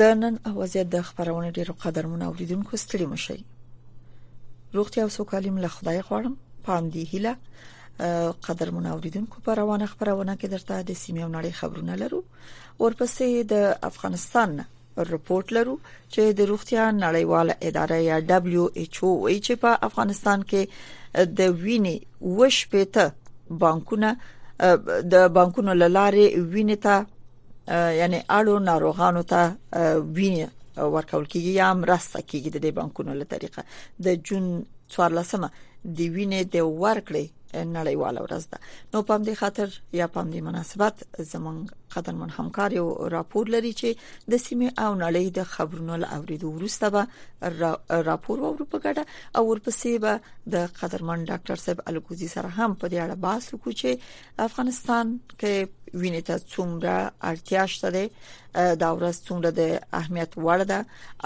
د نن اوازې د خبرونه ډیرو قدرمن اوریدونکو ستړي مشي روغتیا او سوکالیم له خدای غواړم پام دی هله قدرمن اوریدونکو په روانه خبرونه کې درته د سیمې او نړۍ خبرونه لرو ورپسې د افغانستان رپورټ لرو چې د روغتیا نړیواله اداره یا دبليو ایچ او وایي چې په افغانستان کې د وینې وش پېته بانکونه د بانکونو لارې وینې ته یعنی اړو ناروغانو ته وینې ورکول کیږي یا مرسته کیږي د بانکونو له طریقه د جون 14مه د وینې د ورکړې نړیواله ورځ ده نو په دې خاطر یا په دې مناسبت زمونږ قدرمن همکار یو راپور لري چې د سیمه او نړۍ د خبرونو لوريدو وروسته به را راپور ورو په ګډه او ورپسې به د قدرمن ډاکټر صاحب الکوزي سره هم په دې اړه بحث وکړو چې افغانستان کې وینې ته څومره اړتیا شته دا ورځ څومره د اهمیت وړ ده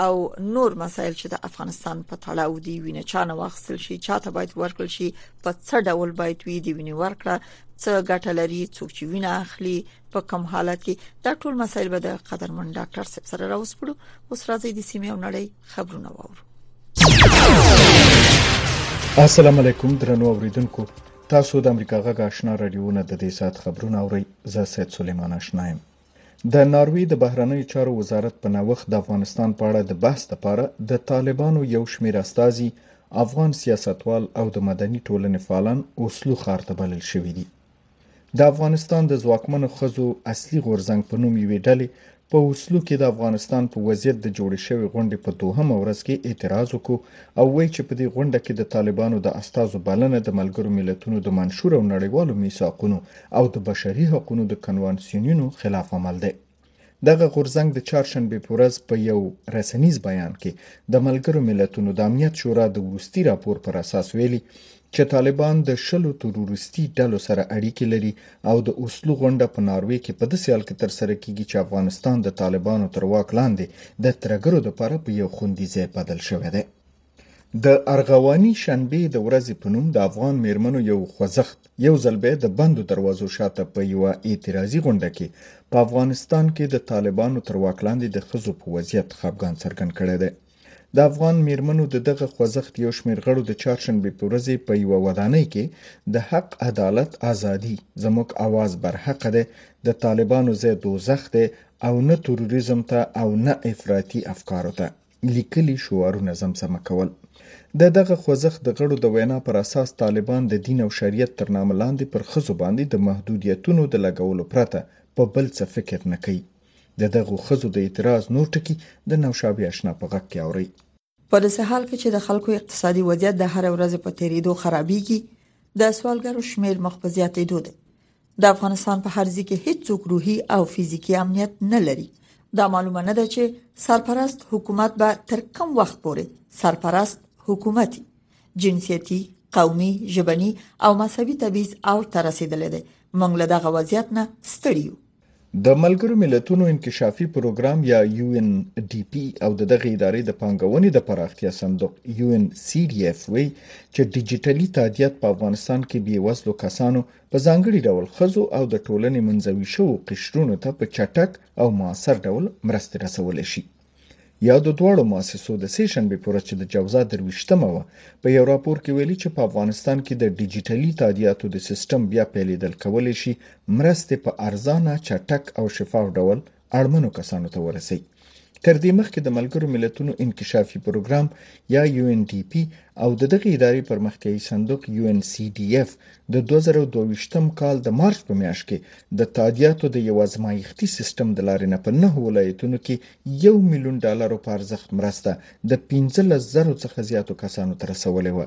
او نور مسایل چې د افغانستان په تړاو دی وینه چانه واخصل شي چاته باید ورکړ شي په څه ډول باید وی دی ویني ورکړه څه ګټه لري څوک چې وینه اخلي په کوم حالت کې دا ټول مسایل به د قدرمن ډاکټر صاحب سره راوسپړو اوس راځي د سیمې او نړۍ خبرونه وورو السلام علیکم درنو اوریدونکو تاسو د امریکا غږ آشنا رادیوونه د دې سات خبرونه اورئ زه سید سلیمان آشنا یم د ناروی د بهرنیو چارو وزارت په نوښت د افغانستان په اړه د بحث لپاره د طالبانو یو شمیر استازي افغان سیاستوال او د مدني ټولنې فعالان اوسلو ښار ته بلل شوي دي د افغانستان د ځواکمنو خزو اصلي غورزنګ په نوم یوې ډلې په اوسلو کې د افغانستان په وضعیت د جوړې شوې غونډې په دوهمه ورځ کې اعتراض وکړو او وایي چې په دې غونډه کې د طالبانو د استازو بلنه د ملګرو ملتونو د منشور او نړیوالو میثاقونو او د بشري حقونو د کنوانسیونونو خلاف عمل دی دغه غورځنګ د چهارشنبې په ورځ په یو رسنیز بیان کې د ملګرو ملتونو د امنیت شورا د وروستي راپور پر اساس ویلي چې طالبان د شلو تروریستي ډلو سره اړیکې لري او د اوسلو غونډه په ناروې کې په داسې حال کې ترسره کیږي چې افغانستان د طالبانو تر واک لاندې د ترګرو لپاره په یو خوندي ځای بدل شوی دی د ارغواني شنبې د ورځې په نوم د افغان میرمنو یو خوځښت یو ځل بیا د بندو دروازو شاته په یوه اعتراضي غونډه کې په افغانستان کې د طالبانو تر واک لاندې د ښځو په وضعیت خپګان څرګند کړی دی د افغان میرمنو د دغه خوځښت یو شمېر غړو د چهارشنبې په ورځې په یوه ودانۍ کې د حق عدالت ازادي زموږ اواز برحقه دی د طالبانو ځای دوزخ دی او نه تروریزم ته او نه افراطي افکارو ته لیکلي شعارونه زمزمه کول. د دغه خوځښت د غړو د وینا پر اساس طالبان د دین او شریعت تر نامه لاندې پر ښځو باندې د محدودیتونو د لګولو پرته په بل څه فکر نه کوي. د دغو ښځو د اعتراض نور ټکي د نوشابې اشنا په غږ کې اورئ. په داسې حال کې چې د خلکو اقتصادي وضعیت د هرې ورځې په تېرېدو خرابېږي، د سوالګرو شمېر مخ په زیاتېدو دی. د افغانستان په هر ځکه هیڅ څوک روحي او فزیکی امنیت نه لري دا معلومه نه ده چې سرپرست حکومت به تر کوم وخت پورې سرپرست حکومتي جنسيتي قومي ژبني او مذهبي تبعیض او ترسیدلې ده موږ له دغه وضعیت نه ستړیو د ملګرو ملتونو انکشافي پروګرام یا یو ان ډي پی او د دغه ادارې د پانګونې د پراختیا صندوق یو ان سی ډي اف وی چې ډیجیټلي تادیات په افغانستان کې بیوزلو کسانو په ځانګړي ډول ښځو او د ټولنې منزوي شوو قشرونو ته په چټک او موثر ډول مرستې رسولی شي. یادو دواړو مؤسسو د سې شنبې په ورځ چې د جوزا درویشتمه وه په یو راپور کې ویلي چې په افغانستان کې د ډیجیټلي تادیاتو د سیستم بیا پیلېدل کولی شي مرستې په ارزانه، چټک او شفاف ډول اړمنو کسانو ته ورسي. تر دې مخکې د ملګرو ملتونو انکشافي پروګرام یا UNDP او د دغې ادارې پرمختیايي صندوق UNCDF د 2022 کال د مارچ په میاشت کې د تادیاتو د یو ازمایښتي سیستم د لارې نه په نهو ولایتونو کې یو میلیون ډالرو په ارزښت مرسته د 15 زرو څخه زیاتو کسانو ته رسولې وه.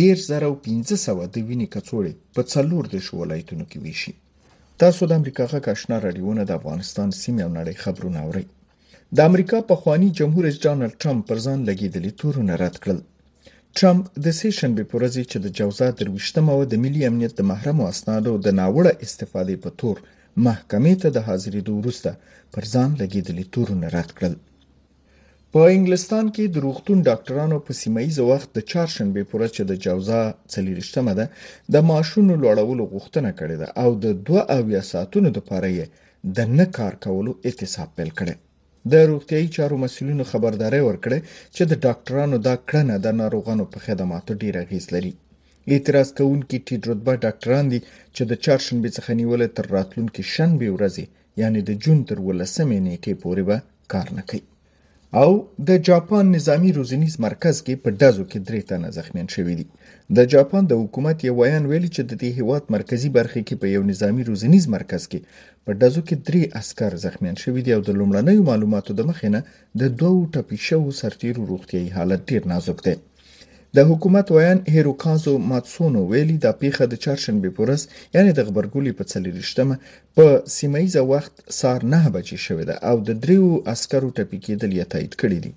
دېرش زره او پنځه سوه د وینې کڅوړې په څلور دېرشو ولایتونو کې ویشي تاسو د امریکا غږ آشنا راډیوونه د افغانستان سیمې او نړۍ خبرونه اورئ د امریکا پخوانی جمهور رئیس ډانلډ ټرمپ پر ځان لګېدلي تورونه رد کړل ټرمپ د سې شنبې پر ورځ چې د جوزا درویشتمه وه د ملي امنیت د محرمو اسنادو د ناوړه استفادې په تور محکمې ته د حاضرېدو وروسته پر ځان لګېدلي تورونه رد کړل په انګلستان کې د روغتون ډاکټرانو په سیمه ییز وخت د چهارشنبې پر ورځ چې د جوزا څلېرشتمه ده د معاشونو لوړولو غوښتنه کړې ده او د دوه اویا ساعتونو لپاره یې د نه کار کولو اعتصاب پیل کړی د روغتیايي چارو مسولینو خبرداري ورکړې چې د ډاکټرانو دا کړنه د ناروغانو په خدماتو ډیر اغیز لري اعتراض کوونکي ټیټ رتبه ډاکټران دي چې د چهارشنبې څخه نیولې تر راتلونکې شنبې ورځې یعنې د جون تر ولسمې نیټې پورې به کار نه کوي او د جاپان نظامی روزنیز مرکز کې په ډزو کې درې تنه زخمیان شوي دي د جاپان د حکومت یو ویان ویلي چې د دې هیواد مرکزی برخې کې په یو نظامی روزنیز مرکز کې په ډزو کې درې عسکر زخمیان شوي دي او د لومړنیو معلوماتو د مخې نه د دوو ټپي شوو سرتیرو روغتیايي حالت ډیر نازک دی د حکومت ویاند هیروکازو ماتسونو ویلي دا پیښه د چهارشنبې په ورځ یعنې د غبرګولي په څلېرشتمه په سیمه ییزه وخت سار نه بجې شوې ده او د دریو عسکرو ټپي کېدل یې تایید کړي دي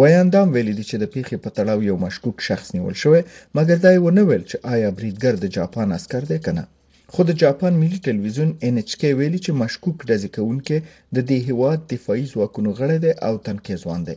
ویاندام ویلي دي چې د پیښې په تړاو یو مشکوک شخص نیول شوی مګر دا یې ونه ویل چې آیا بریدګر د جاپان عسکر دی که نه خو د جاپان ملي ټلویزیون ان ایچ کې ویلي چې مشکوک ډزې کوونکی د دې هیواد دفاعي ځواکونو غړی دی او تنکې ځوان دی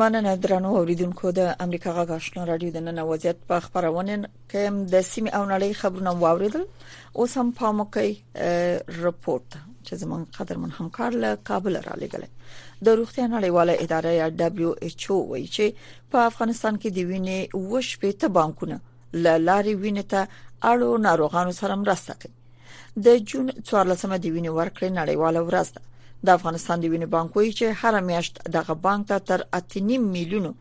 مننه درنو اوریدونکو د امریکا غږ آشنا رادیو د نن وضعیت په خبرونه کې د سیمه او نړۍ خبرونه واوریدل اوس هم پام وکړئ رپورت چې زمون قدرمن همکار له کابل را لګل د روغتیا نړیواله اداره یا دبليو ایچ او وایي چې په افغانستان کې د وینې وش په ته بانکونه ل لارې وینې ته اړو ناروغانو سره مرسته کوي د جون 14 مې د وینې ورکړې نړیواله ورځ ده د افغانستان د وینې بانک وایي چې هر میاشت دغه بانک ته تر 8.5 میلیونو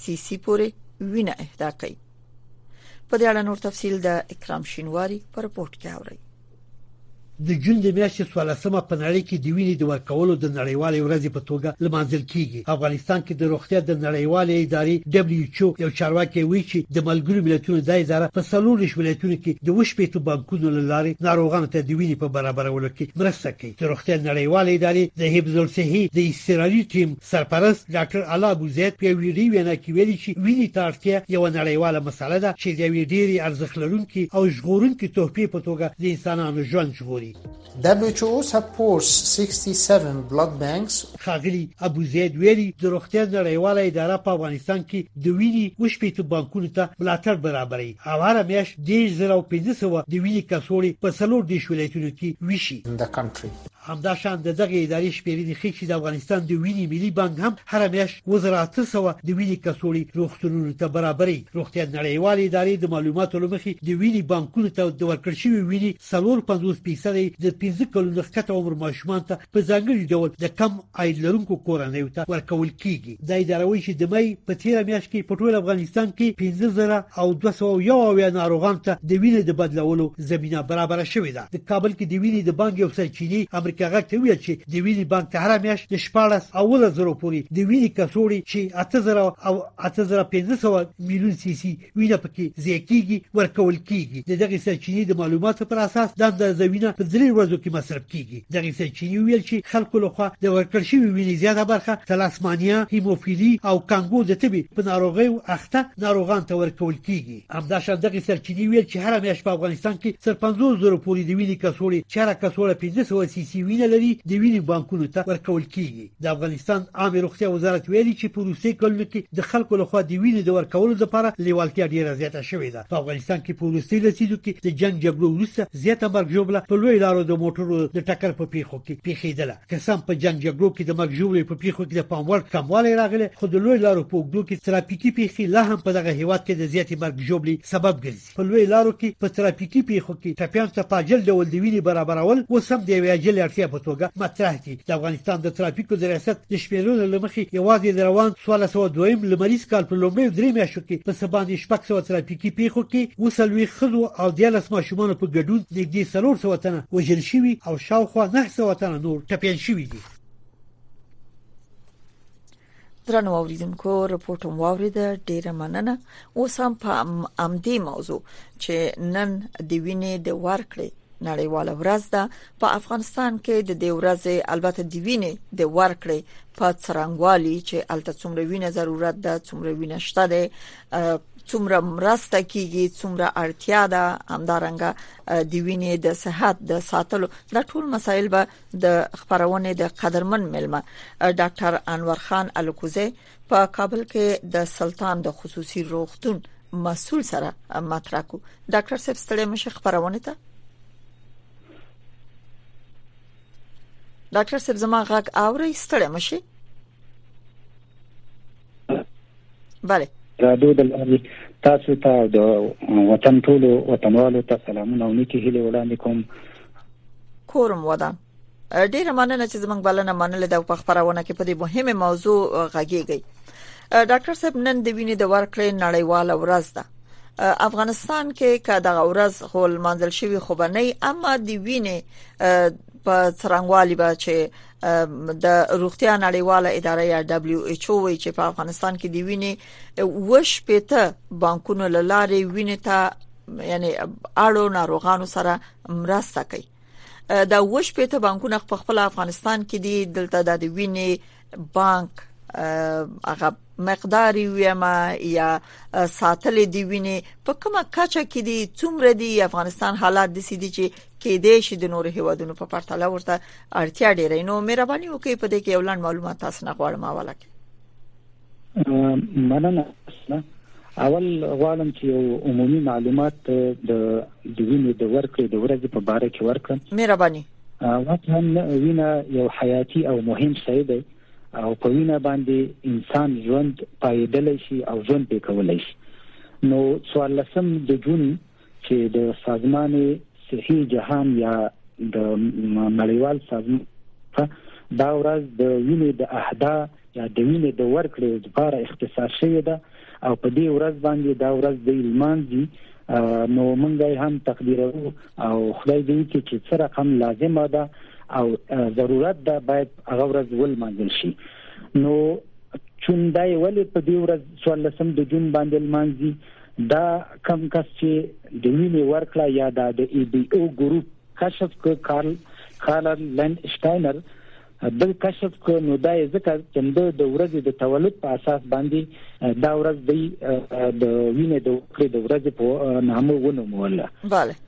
سی سی پورې وینه اهدا کوي په دې اړه نور تفصيل د اکرام شینواری په رپورت کې اوري د جون د میاشتې 14مه په نړۍ کې د وینې د ورکولو د نړیوالې ورځې په توګه لمانځل کیږي افغانستان کې د روغتیا د نړیوالې ادارې WHO یو چارواکي وایي چې د ملګرو ملتونو د اداره په څلور لس ولایتونو کې د وشپېتو بانکونو له لارې ناروغانو ته د وینې په برابرولو کې مرسته کوي د روغتیا نړیوالې ادارې د حفظ الصحې د استرالي ټیم سرپرست ډاکټر علا ابو زید په ویډیو وینا کې ویلي چې وینې ته اړتیا یو نړیواله مسله ده چې د یوې ډېری ارزښت لرونکي او ژغورونکي تحفې په توګه د انسانانو ژوند ژغوري WHO supports 67 blood banks. ښاغلي ابوزید ویلي، د روغتیا نړیواله اداره په افغانستان کې د وینې اووه شپېته بانکونو ته ملاتړ برابروي او هره میاشت دېرش زره او پنځه سوه د وینې کڅوړې په څلور دېرش ولایتونو کې ویشي. همداشان د دغې ادارې شمېرنې ښيي چې د افغانستان د وینې ملي بانک هم هره میاشت اووه زره اته سوه د وینې کڅوړې روغتونونو ته برابرې روغتیا د نړیوالې ادارې د معلوماتو له مخې د وینې بانکونو ته د ورکړ شوې وینې څلور پنځوس فیصده د پنځه کلونو نه ښکته عمر ماشومان ته په ځانګړي ډول د کم عاید لرونکو کورنیو ته ورکول کیږي دا اداره وایي چې د مې په تیره میاشت کې په ټول افغانستان کې پنځه زره او دوه سوه او یو اویا ناروغانو ته د وینې د بدلولو زمینه برابره شوې ده د کابل کې د وینې د بانک یو سرچینې امریکا غږ ته ویل چې د وینې بانک ته هره میاشت د شپاړس او اوولس زرو پورې د وینې کڅوړې چې اته زره او اته زره پنځه سوه میلیون سي سي وینه پکې ضایع کیږي ورکول کیږي د دغې سرچینې د معلوماتو پر اساس دا اندازه وینه په درې ورځو کې مصرف کیږي دغې سرچینې ویل چې خلکو لخوا د ورکړ شوې وینې زیاته برخه تلاسمانیا هیموفیلي او کانګو د تبي په ناروغیو اخته ناروغان ته ورکول کیږي همداشان دغې سرچینې ویل چې هره میاشت په افغانستان کې تر پنځوس زرو پورې د وینې کڅوړې چې هره کڅوړه پنځه سوه سي سي وینه لري د وینې بانکونو ته ورکول کیږي د افغانستان عامې روغتیا وزارت ویلي چې په وروستیو کلونو کې د خلکو لخوا د وینې د ورکولو لپاره لیوالتیا ډیره زیاته شوې ده په افغانستان کې په وروستیو لسیزو کې د جنګ جګړو وروسته زیاته مرګ ژوبله په لوی لارو د موټرو د ټکر په پیښو کې پیښیدله که څه هم په جنګ جګړو کې د مرګ ژوبلې په پیښو کې د پام وړ کموالی راغلی خو د لوی لارو په اوږدو کې ترافیکي پیښې لا هم په دغه هیواد کې د زیاتې مرګ ژوبلې سبب ګرځي په لوی لارو کې په ترافیکي پیښو کې ټپیان ته په عاجل ډول د وینې برابرول اوس هم د یوې عاجلې اړتیا په توګه مطرح دي د افغانستان د ترافیکو د ریاست د شمیرنو له مخې یوازې د روان 1402 لمریز کال په لومړیو درې میاشتو کې په څه باندې شپږ سوه ترافیکي دې پېښو کې اووه څلوېښت ښځو او دیارلس ماشومانو په ګډون نږدې څلور سوه تنه وژل شوي او شاوخوا نهه سوه تنه نور ټپیان شوي دي. درنو اوریدونکو رپورټ هم واورید ډیره مننه اوس هم په امدی موضوع چې نن د وینې د ورکړې نړیواله ورځ ده په افغانستان کې د دې ورځې البته د وینې د ورکړې په څرنګوالي چې الته څومره وینه ضرورت ده څومره وینه شته ده څومره مرسته کیږي څومره اړتیا ده همدارنګه د وینې د صحت د ساتلو د ټول مسایل به د خبرونه د قدرمن ملما ډاکټر انور خان الکوزه په کابل کې د سلطان د خصوصي روغتون مسول سره مطرح کو ډاکټر صاحب ستړي مشه خبرونه ته ډاکټر صاحب زما غږ اوري ستړي مشه بله رادو د لارې تاسو ته او د وطن ټولو وطنوالو ته سلامونه او نیکی هیله وړاندې کوم کورم ودان ډیره مننه چې زمنګ بلنه منل د خبرونه کې په دې مهمه موضوع غږیږي ډاکټر صاحب نن د وینې د ورکړې نړیواله ورځ ده افغانستان کې که د غورز خول منځل شوی خوبنۍ اما د وینې په څرنګوالي به چې د روغتیا نړیواله اداره یا دبليو ایچ او وایي چې په افغانستان کې دی ویني وش پته بانکونو لاره ویني ته یعنی اړو ناروغانو سره مرسته کوي دا وش پته بانکونه په خپل افغانستان کې دی دلته د ویني بانک هغه مقدار ویما یا ساتل دی ویني په کومه کچه کې دی څومره دی افغانستان حالات د سې دي چې کې دې شي د نورو هیوادونو په پرتله ورته اړتیا ډیره نو مهرباني وکړئ په دې کې یو لاند معلومات تاسو نه غواړم اوله کې مننه اول غواړم چې یو عمومي معلومات د د وینې د ورکړې د ورځې په اړه کې ورکړم مهرباني وطن وینه یو حیاتي او مهم شی دی او په وینه باندې انسان ژوند پایدل شي او ژوند پکولای شي نو څوارلسم د جون چې د سازمان صحي جهان یا د نړیوال سازمان دا ورځ د وینې د اهدا یا د وینې د ورکړې لپاره اختصاص شوې ده او په دې ورځ باندې دا ورځ د لمانځي نو مونږ هم تقدیرو او خدای دې وکړي چې څه رقم لازمه ده او ضرورت ده باید هغه ورځ ولمانځل شي نو چون دا یو ولې په دې ورځ 14 د جون باندې لمانځي دا کم کس چې د وینې ورکړه یا دا د ای بی او ګروپ کشف ک کارل کارل لند شتاینر د کشف ک نو دا ځکه چې د ورځې د تولد په اساس باندې دا ورځ دی د وینې د وکړې د ورځې په نامه ونوموله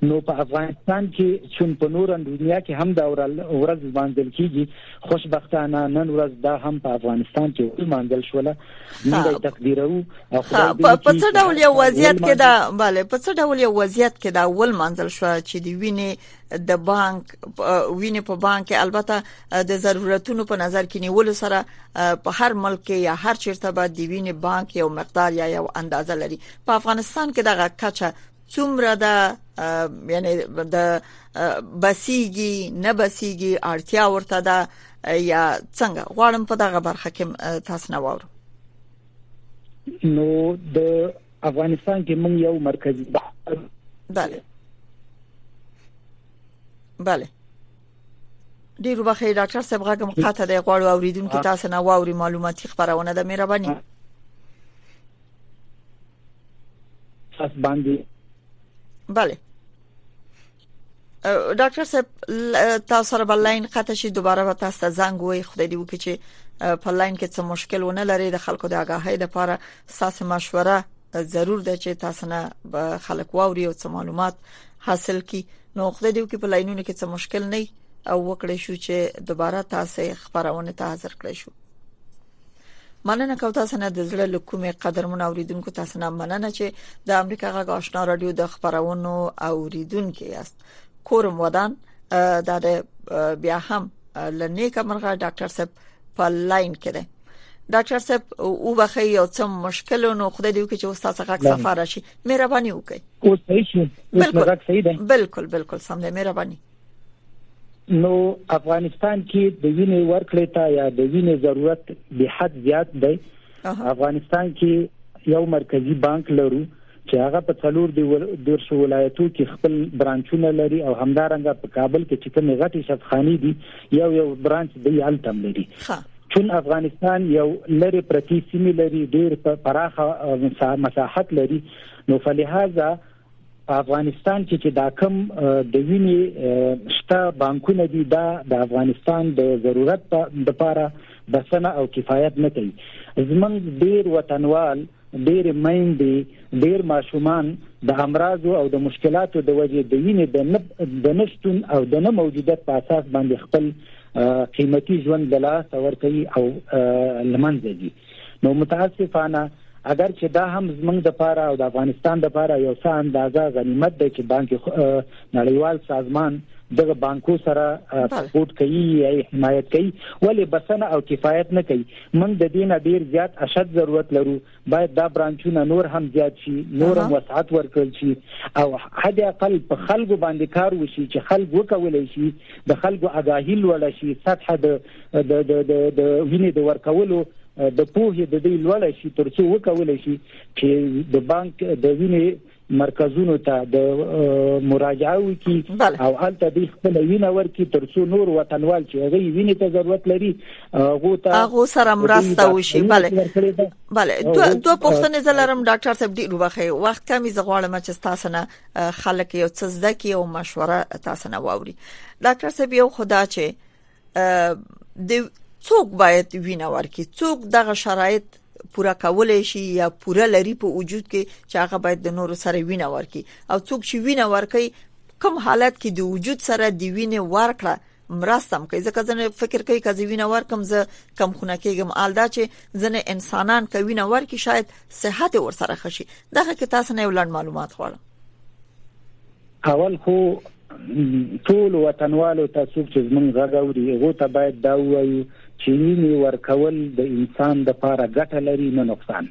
نو په افغانستان کې چې په نور دنیا کې هم دا ورځ باندې کیږي خوشبختانه نن ورځ دا هم په افغانستان کې باندې شوله موږ تقدیرو او خدای دې په څه ډول یو وضعیت کې دا bale په څه ډول یو وضعیت کې دا ول منځل شو چې دی ویني د بانک ویني په بانک البته د ضرورتونو په نظر کې نیول سره په هر ملک کې یا هر چیرته به دی ویني بانک یو مقدار یا یو اندازه لري په افغانستان کې دغه کچه څومره دا یعنی د بسیږي نه بسیږي اړتیا ورته ده یا څنګه غواړم په دغه برخه کې تاسو نه وورم نو د افغانستان کې موږ یو مرکزی بله بله ډیر وخت ډاکټر صاحب غږم قاطه دی غواړو اوریدونکو تاسو نه واوري معلوماتي خبرونه د مهرباني تاسو باندې بله ډاکټر صاحب تاسو سره بل لاین قطع شي دوباره به تاسو ته زنګ وای خدای دی وکړي چې په لاین کې څه مشکل ونه لري د خلکو د آگاهۍ لپاره ساس مشوره ضرور ده چې تاسو نه خلک واوري او څه معلومات حاصل کی نو خدای دی وکړي په لاینونو کې څه مشکل نه او وکړې شو چې دوباره تاسو خبرونه ته حاضر کړئ شو مننه کوم تاسو نه د زړه له کومې قدرمن اوریدونکو تاسو نه مننه چې د امریکا غږ آشنا رادیو د خبرونو اوریدونکو یاست کورم ودان دا د بیا هم لنیک مرغه ډاکټر صاحب په لاین کې ده ډاکټر صاحب او بخی یو څه مشکل نو خدای دې وکړي چې استاد څنګه سفر راشي مهرباني وکړئ اوس صحیح شو بالکل بالکل بالکل سم دی مهرباني نو افغانستان کې د وینې ورکړې ته یا د وینې ضرورت به حد زیات دی افغانستان کې یو مرکزی بانک لرو چې هغه په څلور دی درش ولایتو کې خپل برانچونه لري او همدارنګه په کابل کې چې کوم غټي شفخانی دي یو یو برانچ دی هلته لري چون افغانستان یو لری پرتی سیمه لري ډیر پراخه مساحت لري نو فلهذا په افغانستان کې چې دا کم د وینې شته بانکونه دي دا د افغانستان د ضرورت لپاره بسنه او کفایت نه کوي زمونږ ډیر وطنوال ډیر میندې ډیر ماشومان د امراض او د مشکلاتو د وجې د وینې د د نشټون او د نه موجودیت په اساس باندې خپل قیمتي ژوند د لاس ورکوي او لمنځه دي نو متاسفانه اګر چې دا هم زمنګ د پاره او د افغانستان د پاره یو څه اندازه غنیمت دی چې بانک نړیوال سازمان دغه بانکو سره سپورټ کوي یا حمایت کوي ولی بسنه او کفایت نه کوي موږ د دې نه ډیر زیات اشد ضرورت لرو باید دا برانچونه نور هم زیات شي نور هم وسعت ورکړل شي او حد اقل په خلکو باندې کار وشي چې خلک وکولای شي د خلکو اگاهی لوړ شي سطح د د د د د وینې د ورکولو د پوهې د دې لوړ شي ترڅو وکول شي چې د بانک د وینې مرکزونو ته د مراجعه وکي او هلته د خپل وینه ورکي ترڅو نور وطنوال چې هغه وینې ته ضرورت لري هغه ته هغه سره مرسته وشي bale bale دوه دوه پوښتنې زلرم ډاکټر صاحب ډیر وبخې وخت کمی زغواړم چې تاسو نه خلک یو څه زده کی او مشوره تاسو نه واوري ډاکټر صاحب یو خدا چې د څوک باید وینه ورکړي څوک دغه شرایط پوره کولای شي یا پوره لري په وجود کې چې هغه باید د نورو سره وینه ورکړي او څوک چې وینه ورکړي کوم حالت کې د وجود سره د وینې ورکړه مرستم کوي ځکه ځنه فکر کوي کزي وینه ورکم زه کم خونه کېږم آلدا چې ځنه انسانان کوي نه ورکي شاید صحت ور سره خشي دغه کې تاسو نه ولند معلومات غواړم اول خو ټول وطنوالو ته څوک چې زمونږ غږ اوري هغو ته باید دا ووایو چې وینې ورکول د انسان د پاره ګټه لري نه نقصان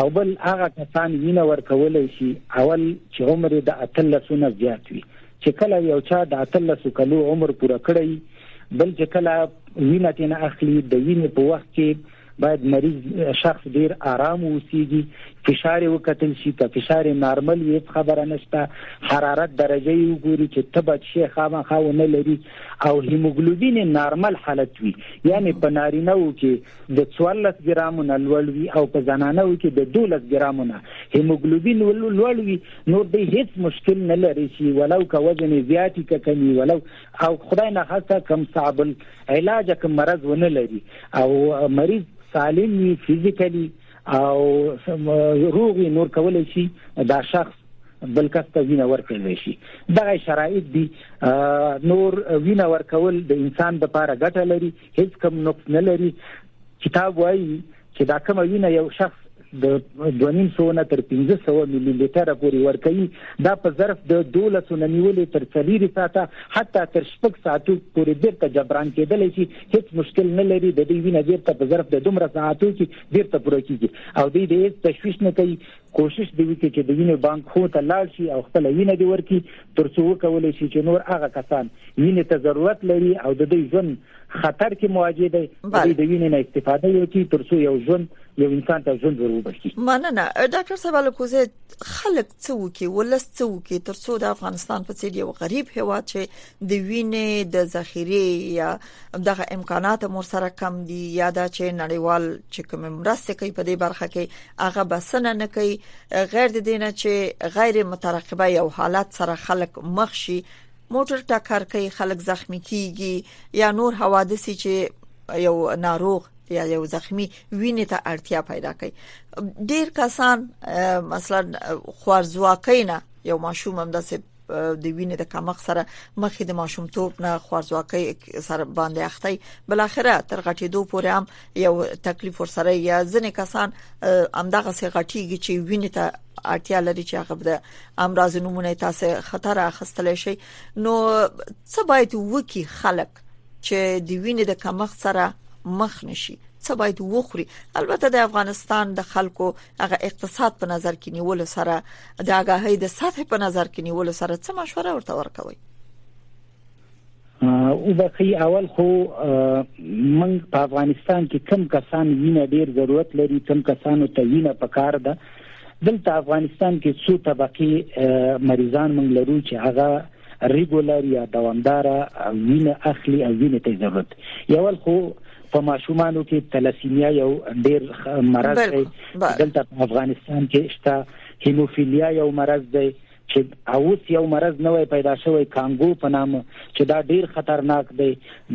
او بل هغه کسان وینه ورکولای شي اول چې عمر د اتلسونه زیات وي چې کله یو چا د اتلس کلو عمر پوره کړی بل چې کله وینه تنه اخلي د وینې په وخت کې باید مریض شخص ډیر آرام اوسیږي فشار وکتل شي که فشار نارمل وي خبره نشته حرارت درجه یې وګوري چې تبه شي خامخا ونه لري او هیموګلوبین نارمل حالت وي یعنی په نارینه وو کې د 14 ګرامو نه لوړ وي او په زنانه وو کې د 12 ګرامو نه هیموګلوبین لوړ وي نور به هیڅ مشکل نه لري چې ولو که وزن زیاتی که کمی ولو او خدای نه خاصه کم صعب العلاج کم مرض ونه لري او مریض سالم وي فزیکلی او روغ نور کولای شي دا شخص بل کس ته وینه ورکړل شي دغه شرایط دي نور وینه ورکول د انسان لپاره ګټه لري هیڅ کوم نقص نه لري کتاب وایي چې دا کومه وینه یو شخص د 2.5 نه تر 1500 ملي لیټر پورې ورکوي دا په ظرف د 12 نه نیولې تر 4 ساعته حتی تر شپږ ساعتو پورې بیرته جبران کېدلی شي هیڅ مشکل نه لري د دې وینه بیرته په ظرف د دومره ساعتو کې بیرته پوره کیږي او دې دې تشویش نه کوي کوشش دې وکړي چې د وینې بانک خو ته لاړ شي او خپله وینه دې ورکړي تر څو وکولی شي چې نور هغه کسان وینې ته ضرورت لري او د دوی ژوند خطر کې مواجه دی دوی د وینې نه استفاده وکړي تر څو یو ژوند یو انسان ته ژوند وروبخي مننه ډاکټر صاحب له کوزه خلک څه وکي ولس څه وکي تر څو د افغانستان په څیر یو غریب هیواد چې د وینې د ذخیره یا دغه امکانات مور سره کم دي یا دا چې نړیوال چې کوم مرسته کوي په دې برخه کې هغه بسنه نه کوي غیر د دینه چې غیر مترقبه یو حالت سره خلک مخ شي موټر ټکر کوي خلک زخمی کیږي یا نور حوادث چې یو ناروغ یا یو زخمی وینې ته اړتیا پیدا کوي ډیر کسان مثلا خوارزواکینه یو ماشوم هم داسې د وینې د کمښت سره مخې د ماشومتوب نه خوارځواکۍ سره باندې اخته بل اخره تر غټېدو پورې هم یو تکلیف ور سره یا ځنې کسان همدغه سي غټيږي چې وینې ته اړتیا لري چې هغه د امراض نمونه تاسو خطر اخستل شي نو څه باید وکی خلک چې د وینې د کمښت سره مخ نشي څه باید وخوري البته د افغانستان د خلکو هغه اقتصاد په نظر کې نیول سره د آگاهۍ د سطح په نظر کې نیول سره څه مشوره ورته ورکوي او بخي اول خو من په افغانستان کې کم کسان وینه ډیر ضرورت لري کم کسانو ته وینه پکار ده دلته افغانستان کې څو طبقه مریضان من لرو چې هغه ریګولر یا دوامداره وینه اخلي او وینې ته ضرورت یول خو په ماشومانو کې تلاسیمیا یو ډیر مرض دی دلته په افغانستان کې شته هیموفیلیا یو مرض دی چې اوس یو مرض نوې پیدا شوی کانګو په نام چې دا ډیر خطرناک دی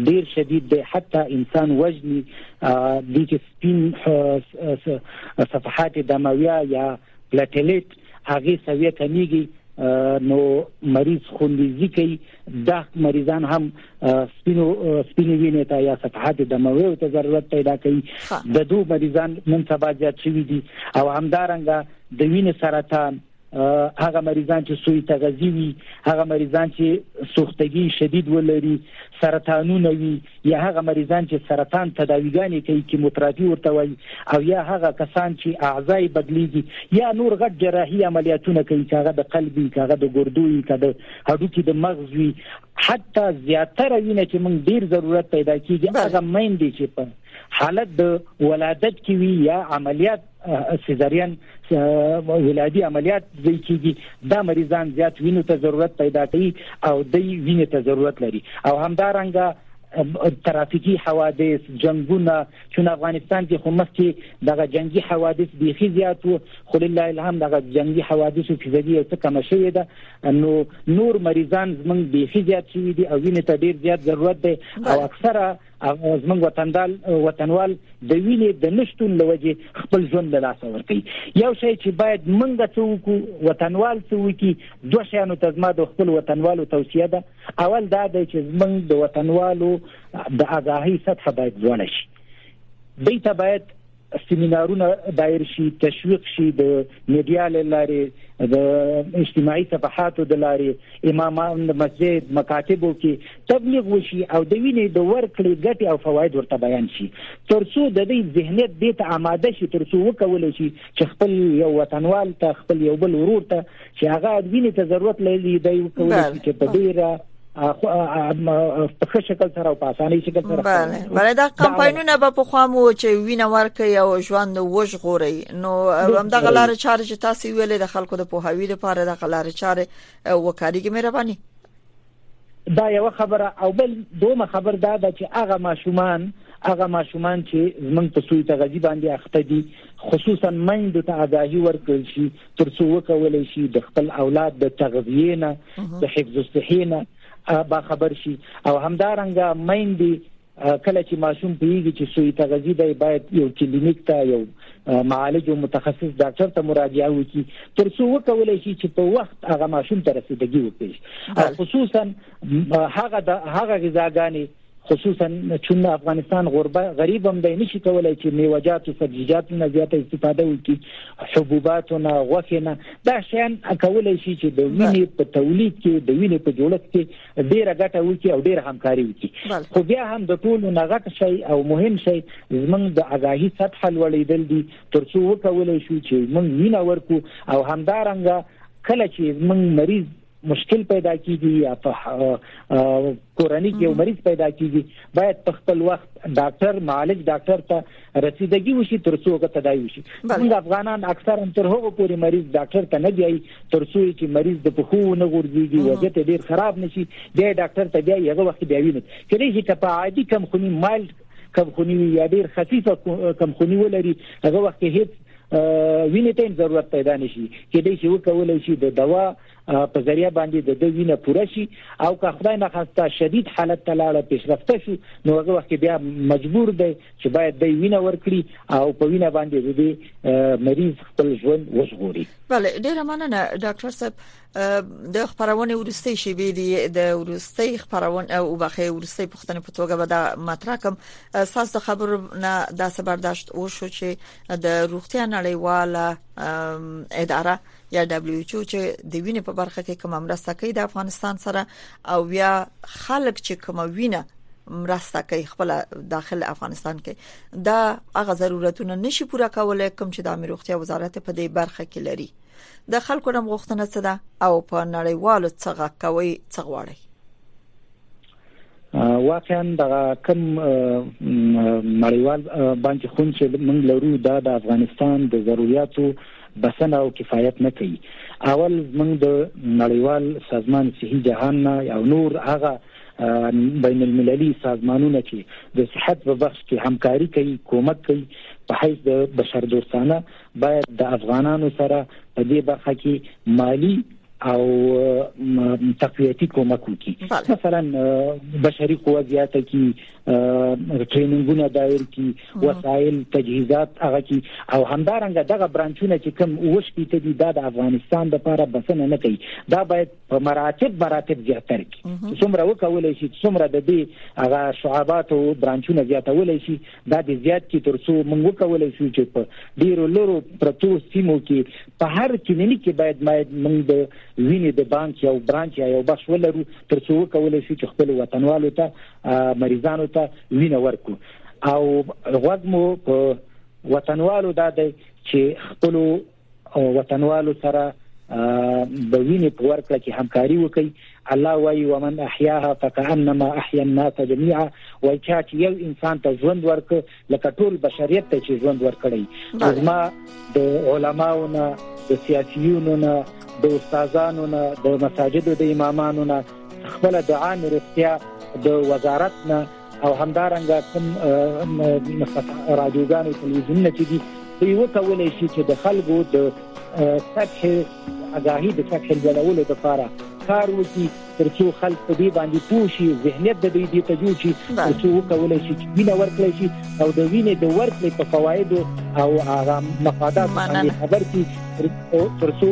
ډیر شدید دی حتی انسان وجني د چې سپین صفحات دمویه یا پلاتلیټ هغه سویه کمیږي نو مریض خوندیزي کوي دا مریضان هم سپینو سپینې وینې ته یا صفحات د مویو ته ضرورت پیدا کوي د دوه مریضان نن سبا زیات شوي دي او همدارنګه د وینې سرطان هغه مریضان چې سوی تغذی وي هغه مریضان چې سوختګي شدید ولري سرطانونه وي یا هغه مریضان چې سرطان تداویګانې یې کوي کیموتراپي ورته وایي او یا هغه کسان چې اعضا یې بدلیږي یا نور غټ جراحي عملیاتونه کوي که هغه د قلب وي که هغه د ګردو وي که د هډوکي د مغز وي حتی زیاتره وینه چې موږ ډیر ضرورت پیدا کیږي هغه میندې چې په حالت د ولادت کې وي یا عملیات سیزارین ولادي عملیات ځای کیږي دا مریضان زیات وینو ته ضرورت پیدا کوي او د وینې ته ضرورت لري او همدارنګه ترافیکی حوادث جنگونه چې افغانستان کې خو مخکې دغه جنگي حوادث بيخي زیات وو خو لله الحمد دغه جنگي حوادث په ځدی یو څه کم شوې ده نو نور مریضان زمونږ بيخي زیات شوي دي او وینې ته ډیر زیات ضرورت دی او اکثره زمونږ وطندال وطنوال د وینې د نشتون لوجې خپل ژوند له لاسه ورکړي یو شی چې باید منګه څه وکړو وطنوال څه وکړي دوه شیانو ته زما د خپل وطنوالو توصیه ده اول دا دی چې زمونږ د وطنوالو د آګاهۍ سطح باید لوړه شي دوی ته باید سیمینارونه دایر شي تشویق شي د میډیا لاري د اجتماعي صفحاتو د لاري امامان د مسجد مکاتبو کې تبلیغ وشي او د وینې د ورکړې ګټې او فواید ورته بیان شي ترڅو د دې ذهنیت دې ته آماده شي ترڅو وکول شي چې خپل یو وطنوال ته خپل یو بل ورور ته چې هغه وینې ته ضرورت لري دی کولای شي چې په ډیره په ښه شکل سره او په اسانۍ شکل سره بله بله دا کمپاینونه به په خوا مو چې وینه ورکړي او ژوند وژ غوري نو همدا غلار چارې چې تاسو ویلې د خلکو د پوهاوی لپاره د غلار چارې وکړي مهرباني دا یو خبره او بل دومه خبر دا ده چې هغه ماشومان هغه ماشومان چې زمنګ په سوی ته غزي باندې اخته دي خصوصا مند ته آگاهي ورکړل شي تر څو وکول شي د خپل اولاد د تغذیه نه د حفظ الصحه نه با خبر شي او همدارنګه مند کله چې ماشوم پیږي چې سوی تغذی دی باید یو کلینیک ته یو معالج او متخصص ډاکټر ته مراجعه وکړي تر څو وکولای شي چې په وخت هغه ماشوم ته رسیدګي وکړي خصوصا هغه د هغه غذاګانی خصوصا چون افغانستان غربه غریب هم دی نشي کولای چې میوجات او سبزیجات نه زیاته استفاده وکړي حبوبات نه غوښه نه دا شیان کولای شي چې د وینې په تولید کې د وینې په جوړښت کې ډیره ګټه وکړي او ډیره همکاري وکړي خو بیا هم د ټولو نه غټ شي او مهم شي زمونږ د اګاهي سطح لوړېدل دي ترڅو وکولای شو چې موږ مینه ورکو او همدارنګه کله چې موږ مریض مشکل پیدا کیږي یا په کورنۍ کې مریض پیدا کیږي باید په خپل وخت ډاکټر معالج ډاکټر ته رسیدګي وشي ترڅو هغه تداوي وشي موږ افغانان اکثرا تر هغه پورې مریض ډاکټر ته نه بیایي ترڅو چې مریض د پخو نه غورځيږي وضعیت ډیر خراب نشي بیا ډاکټر ته بیایي هغه وخت بیا ویني کله چې کپا عادي کم خونی مایلډ کم خونی یا ډیر خفیفه کم خونی ولري هغه وخت هیڅ وینې ته ضرورت پیدا نشي کېدای شي وکولای شي د دوا په ذریعہ باندې د د وینه پوره شي او که خدای نه خواسته شدید حالت ته لاړ پیشرفته شو نو هغه وخت بیا مجبور دی چې باید د وینه ورکړي او په وینه باندې د مریض خپل ژوند وژغوري بله ډیره مننه ډاکټر صاحب د خبرونه ورستي شي به دي د ورستي خبرونه او بخې ورستي پښتنې په توګه به د مطرح کوم ساس د خبرو نه د سبرداشت او شو چې د روغتیا نړیواله اداره یا دبليو ایچ او چې د وینې په برخه کې کوم مرسته کوي د افغانستان سره او یا خلک چې کوم وینه مرسته کوي خپل داخل افغانستان کې دا هغه ضرورتونه نشي پوره کولای کوم چې د امیر روغتیا وزارت په دې برخه کې لري د خلکو نم غوښتنه څه ده او په نړیوالو څخه کوي څه غواړي واقعا دغه کم مړیوال بانک خون چې موږ لرو دا د افغانستان د ضرورتو بسنه او کفایت نه کوي اول موږ د نړیوال سازمان صحي جهان نه او نور هغه بین المللي سازمانونه چې د صحت په بخش کې همکاري کوي کومک کوي په حیث د بشر دوستانه باید د افغانانو سره په دې برخه کې مالی او تقویتی کومک وکړي مثلا بشري قوه زیاته کی ټریننګونه دایر کی وسایل تجهیزات هغه کی او همدارنګه دغه برانچونه چې کوم اوس پیته دي د افغانستان لپاره بسنه نه کوي دا باید په مراتب مراتب زیاتر کی څومره وکولای شي څومره د دې هغه شعبات او برانچونه زیاتولای شي دا دې زیات کړي تر څو موږ وکولای شو چې په ډیرو لرو پرتو سیمو کې په هر کلینیک کې باید باید موږ د وینې د بانک یو برانچ یا یو بخش ولرو تر څو وکولای شو چې خپل وطنوالو ته مریضانو ته وینه ورکو او غوږ مو په وطنوالو دا دی چې خپل وطنوالو سره د وینې په ورکړه کې همکاري وکړي الله وایي ومن احیاها فکانما احیا الناس جميعا وای چا چې یو انسان ته ژوند ورک لکه ټول بشریت ته چې ژوند ورکړي ازما د علماو نه د سیاسيونو نه د استادانو نه د مساجدو د امامانو نه خپل دعا مې رښتیا د وزارت نه او همدارنګه کوم رادیوګان او تلویزیونونه چې دي دوی وکولای شي چې د خلکو د سطحې اګاهي د سطحې لوړولو لپاره کار وکړي ترڅو خلک په دې باندې پوه شي ذهنیت د دې ته جوړ شي ترڅو وکولای شي چې وینه ورکړي شي او د وینې د ورکړې په فواید او هغه مفادات باندې خبر شي ترڅو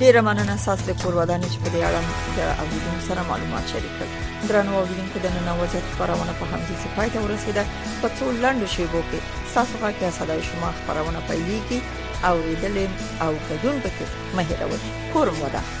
ډیره مننه ساس د کور ودانې چې په دې اړه د اوریدونکو سره معلومات شریک کړل درنو اوریدونکو د نن وزت خبرونه په همدې څه پای ته ورسیده په څو لنډو شیبو کې تاسو غا کې صداي شما خبرونه پیلېږي او ریدلې او کډون پکې مهرول کور ودانې